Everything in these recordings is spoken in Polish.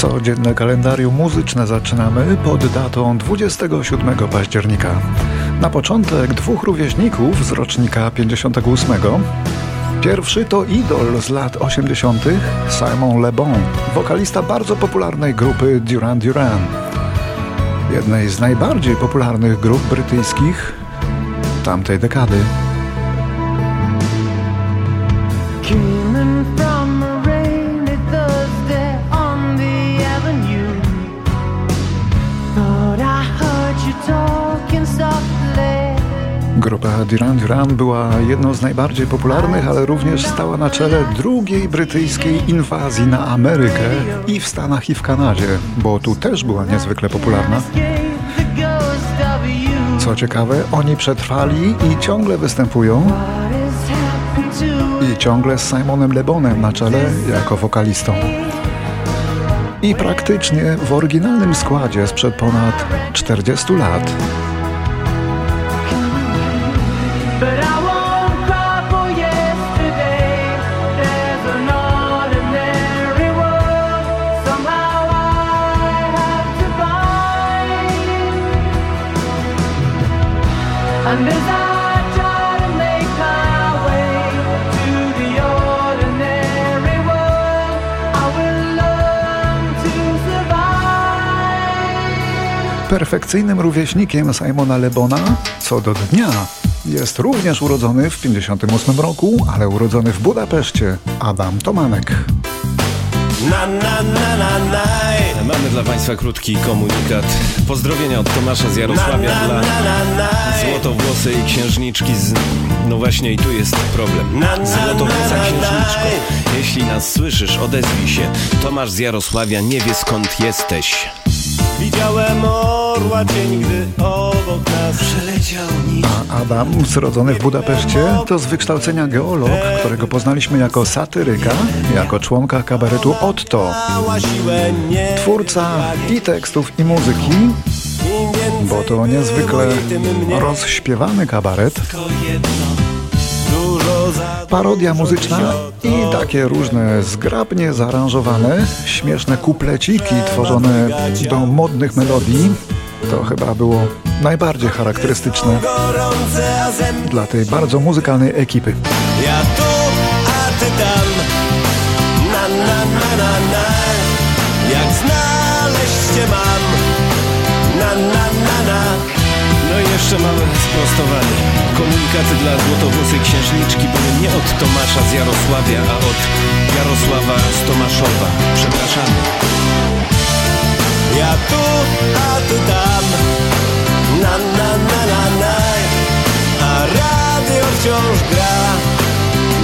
Codzienne kalendarium muzyczne zaczynamy pod datą 27 października. Na początek dwóch rówieśników z rocznika 58. Pierwszy to idol z lat 80. Simon Le Bon, wokalista bardzo popularnej grupy Duran Duran. Jednej z najbardziej popularnych grup brytyjskich tamtej dekady. Grupa Duran Duran była jedną z najbardziej popularnych, ale również stała na czele drugiej brytyjskiej inwazji na Amerykę i w Stanach i w Kanadzie, bo tu też była niezwykle popularna. Co ciekawe, oni przetrwali i ciągle występują i ciągle z Simonem Lebonem na czele jako wokalistą. I praktycznie w oryginalnym składzie sprzed ponad 40 lat. Perfekcyjnym rówieśnikiem Simona Lebona co do dnia jest również urodzony w 58 roku, ale urodzony w Budapeszcie Adam Tomanek. Na, na, na, na, na. Mamy dla Państwa krótki komunikat. Pozdrowienia od Tomasza z Jarosławia na, dla złotowłosej księżniczki z... No właśnie i tu jest problem. Złotowłosa księżniczko, jeśli nas słyszysz, odezwij się. Tomasz z Jarosławia nie wie skąd jesteś. Widziałem orła dzień, gdy obok nas przeleciał nikt. A Adam, zrodzony w Budapeszcie, to z wykształcenia geolog, którego poznaliśmy jako satyryka, jako członka kabaretu Otto. Twórca i tekstów, i muzyki, bo to niezwykle rozśpiewany kabaret parodia muzyczna i takie różne zgrabnie zaaranżowane, śmieszne kupleciki tworzone do modnych melodii. To chyba było najbardziej charakterystyczne dla tej bardzo muzykalnej ekipy. Ja tu, a ty tam, na na na na na, jak znaleźć cię mam, na na na na. No i jeszcze małe sprostowanie. Komunikaty dla złotowłosej księżniczki Tomasza z Jarosławia, a od Jarosława z Tomaszowa. Przepraszamy. Ja tu, a ty tam. Na, na, na, na, na. A radio wciąż gra.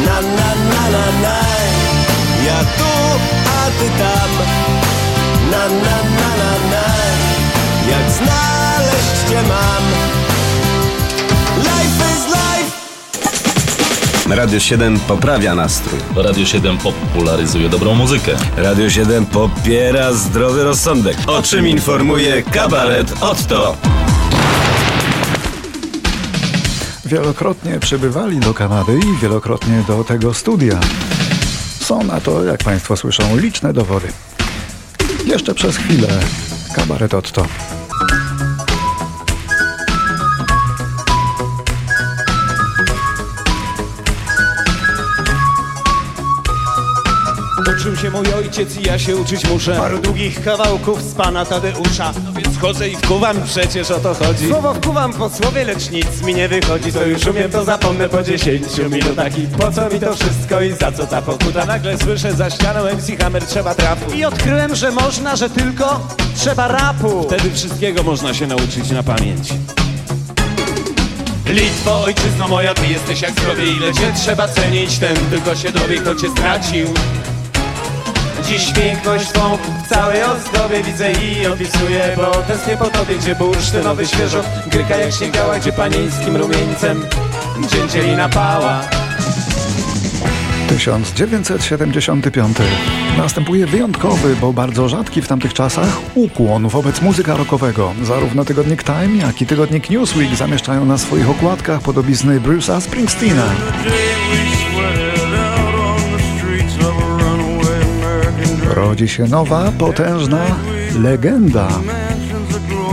Na, na, na, na, na. Ja tu, a ty tam. Na, na, na, na, na. Jak znaleźć cię mam. Radio 7 poprawia nastrój. Radio 7 popularyzuje dobrą muzykę. Radio 7 popiera zdrowy rozsądek. O czym informuje kabaret Otto. Wielokrotnie przybywali do Kanady i wielokrotnie do tego studia. Są na to, jak Państwo słyszą, liczne dowody. Jeszcze przez chwilę kabaret Otto. Uczył się mój ojciec i ja się uczyć muszę? Paru długich kawałków z pana Tadeusza. No więc chodzę i wkuwam, przecież o to chodzi. Słowo wkuwam po słowie, lecz nic mi nie wychodzi. Co już umiem, to zapomnę po dziesięciu. Minutach I po co mi to wszystko i za co ta pokuta? Nagle słyszę za ścianą MC Hammer trzeba trafu I odkryłem, że można, że tylko trzeba rapu. Wtedy wszystkiego można się nauczyć na pamięć. Litwo, ojczyzno moja, ty jesteś jak zdrowie Ile cię trzeba cenić, ten tylko się dowie, kto cię stracił Dziś piękność twą w całej ozdobie widzę i opisuję Bo tęsknię po tobie, gdzie bursztynowy świeżo Gryka jak śniegała, gdzie panieńskim rumieńcem Dzięcieli napała 1975. Następuje wyjątkowy, bo bardzo rzadki w tamtych czasach ukłon wobec muzyka rockowego. Zarówno tygodnik Time, jak i tygodnik Newsweek zamieszczają na swoich okładkach podobizny Bruce'a Springsteena. Rodzi się nowa, potężna legenda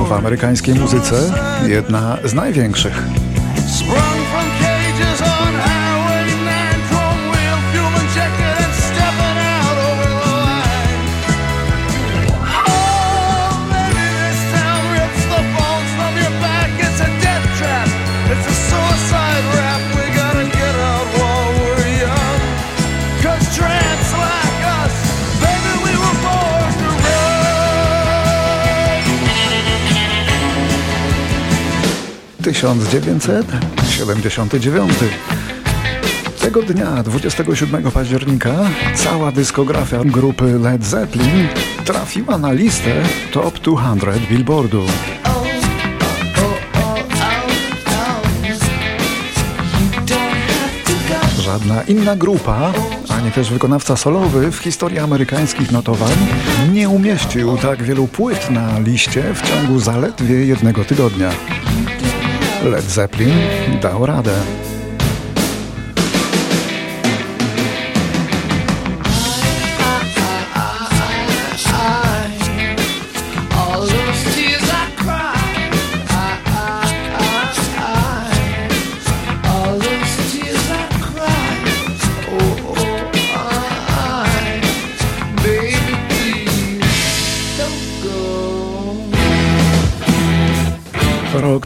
w amerykańskiej muzyce, jedna z największych. Tysiąc dziewięćset siedemdziesiąty dziewiąty. Tego dnia, 27 października, cała dyskografia grupy Led Zeppelin trafiła na listę Top 200 Billboardu. Żadna inna grupa, ani też wykonawca solowy w historii amerykańskich notowań nie umieścił tak wielu płyt na liście w ciągu zaledwie jednego tygodnia. Led Zeppelin dał radę.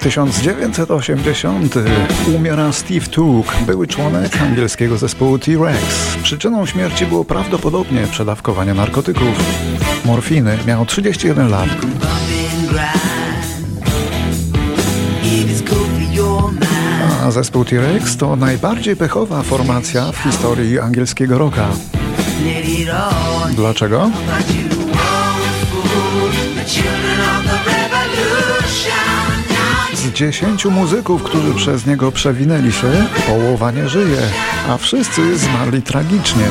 1980. Umiera Steve Took, były członek angielskiego zespołu T-Rex. Przyczyną śmierci było prawdopodobnie przedawkowanie narkotyków. Morfiny. Miał 31 lat. A zespół T-Rex to najbardziej pechowa formacja w historii angielskiego rocka. Dlaczego? Dziesięciu muzyków, którzy przez niego przewinęli się, połowa nie żyje, a wszyscy zmarli tragicznie.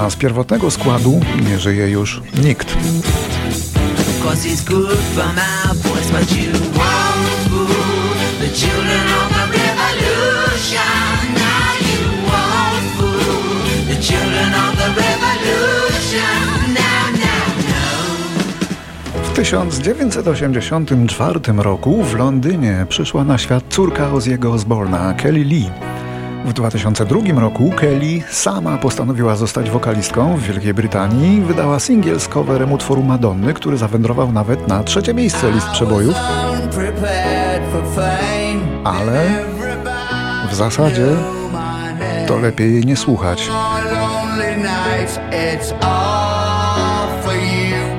A z pierwotnego składu nie żyje już nikt. 1984 roku w Londynie przyszła na świat córka Ozzy'ego Osborna, Kelly Lee. W 2002 roku Kelly sama postanowiła zostać wokalistką w Wielkiej Brytanii. Wydała singiel z coverem utworu Madonny, który zawędrował nawet na trzecie miejsce list przebojów. Ale w zasadzie to lepiej jej nie słuchać.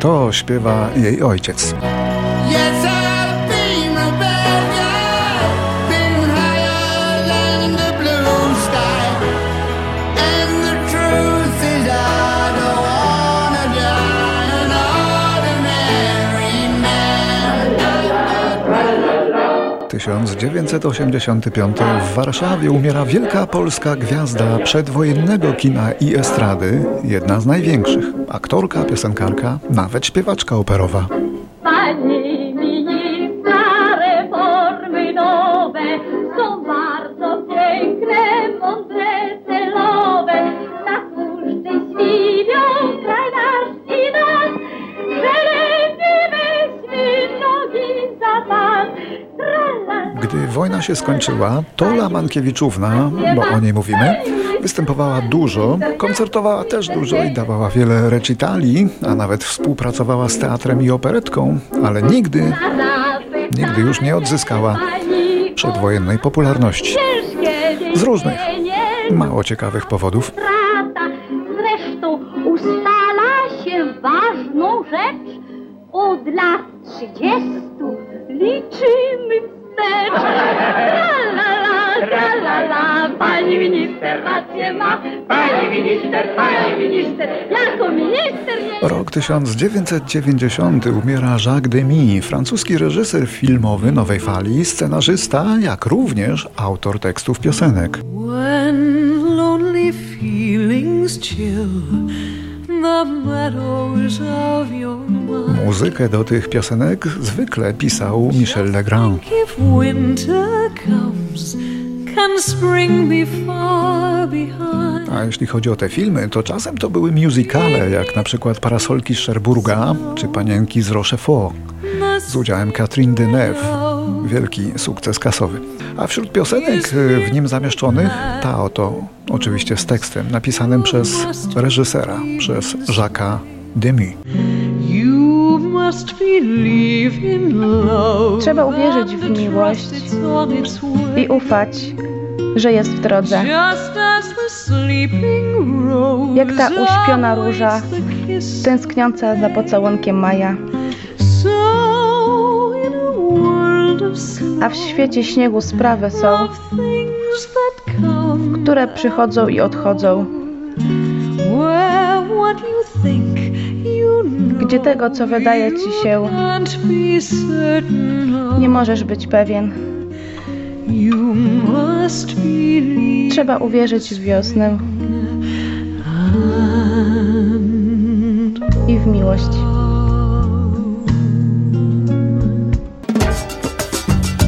To śpiewa jej ojciec. 1985 w Warszawie umiera wielka polska gwiazda przedwojennego kina i estrady, jedna z największych. Aktorka, piosenkarka, nawet śpiewaczka operowa. Gdy wojna się skończyła, Tola Mankiewiczówna, bo o niej mówimy, występowała dużo, koncertowała też dużo i dawała wiele recitali, a nawet współpracowała z teatrem i operetką, ale nigdy, nigdy już nie odzyskała przedwojennej popularności. Z różnych, mało ciekawych powodów. Zresztą ustala się ważną rzecz. Od lat trzydziestu liczymy wstecz. Tra-la-la, tra-la-la, pani minister rację ma. Pani minister, pani minister, jako minister nie... Rok 1990 umiera Jacques Demy, francuski reżyser filmowy nowej fali, scenarzysta, jak również autor tekstów piosenek. When lonely feelings chill Muzykę do tych piosenek zwykle pisał Michel Legrand. A jeśli chodzi o te filmy, to czasem to były musicale, jak na przykład Parasolki z Cherburga czy Panienki z Rochefort z udziałem Catherine Deneuve. Wielki sukces kasowy. A wśród piosenek w nim zamieszczonych ta oto, oczywiście z tekstem napisanym przez reżysera, przez Jacques'a Demy. Trzeba uwierzyć w miłość i ufać, że jest w drodze. Jak ta uśpiona róża, tęskniąca za pocałunkiem maja. A w świecie śniegu sprawy są, które przychodzą i odchodzą. Gdzie tego, co wydaje ci się, nie możesz być pewien. Trzeba uwierzyć w wiosnę i w miłość.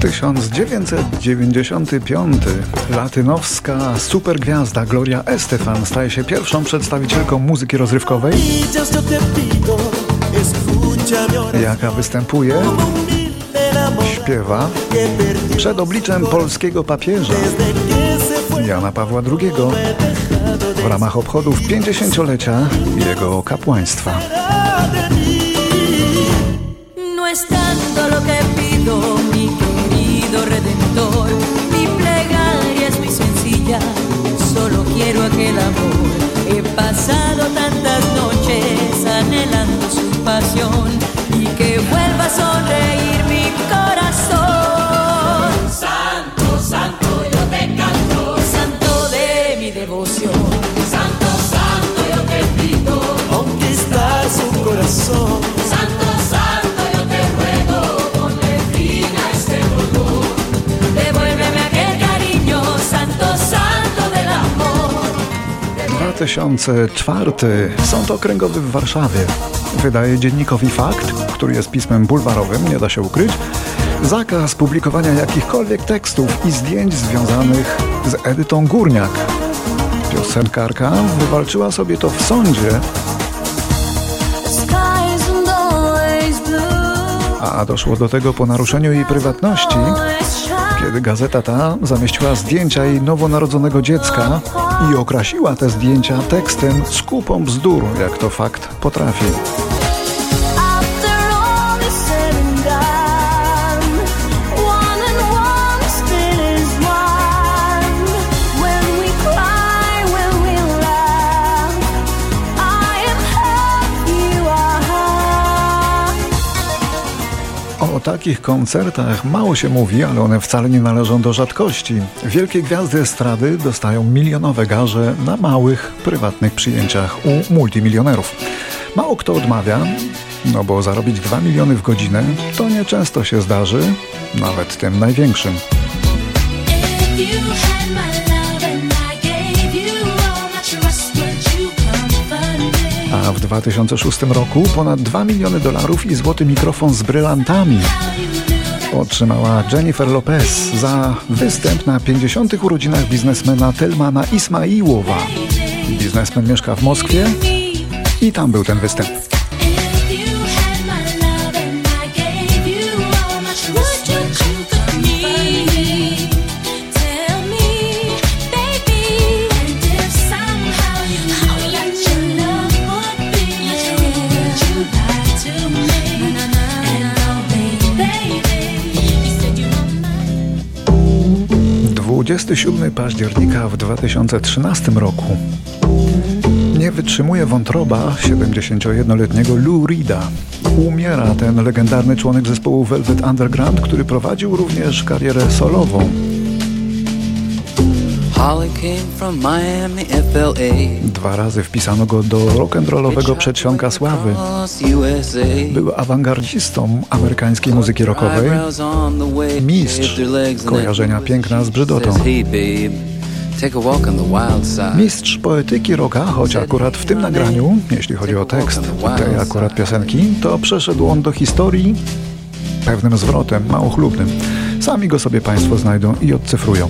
Tysiąc dziewięćset dziewięćdziesiąty piąty. Latynowska supergwiazda Gloria Estefan staje się pierwszą przedstawicielką muzyki rozrywkowej, jaka występuje, śpiewa przed obliczem polskiego papieża Jana Pawła II w ramach obchodów 50-lecia jego kapłaństwa. No es tanto lo que pido, redentor. Mi plegaria es muy sencilla, solo quiero aquel amor. He pasado tantas noches anhelando su pasión y que vuelva a sonreír mi corazón. Santo, santo, yo te canto, santo de mi devoción. Santo, santo, yo te pido, Conquistar su corazón. 2004. Sąd Okręgowy w Warszawie wydaje dziennikowi Fakt, który jest pismem bulwarowym, nie da się ukryć, zakaz publikowania jakichkolwiek tekstów i zdjęć związanych z Edytą Górniak. Piosenkarka wywalczyła sobie to w sądzie, a doszło do tego po naruszeniu jej prywatności, kiedy gazeta ta zamieściła zdjęcia jej nowonarodzonego dziecka i okrasiła te zdjęcia tekstem z kupą bzdur, jak to fakt potrafi. Takich koncertach mało się mówi, ale one wcale nie należą do rzadkości. Wielkie gwiazdy estrady dostają milionowe garze na małych, prywatnych przyjęciach u multimilionerów. Mało kto odmawia, no bo zarobić 2 miliony w godzinę to nieczęsto się zdarzy, nawet tym największym. A w 2006 roku ponad 2 miliony dolarów i złoty mikrofon z brylantami otrzymała Jennifer Lopez za występ na 50. urodzinach biznesmena Telmana Ismaiłowa. Biznesmen mieszka w Moskwie i tam był ten występ. 27 października w 2013 roku nie wytrzymuje wątroba 71-letniego Lou Reeda. Umiera ten legendarny członek zespołu Velvet Underground, który prowadził również karierę solową. Dwa razy wpisano go do rock'n'rollowego przedsionka sławy. Był awangardzistą amerykańskiej muzyki rockowej, mistrz kojarzenia piękna z brzydotą. Mistrz poetyki rocka, choć akurat w tym nagraniu, jeśli chodzi o tekst tej akurat piosenki, to przeszedł on do historii pewnym zwrotem, mało chlubnym. Sami go sobie Państwo znajdą i odcyfrują.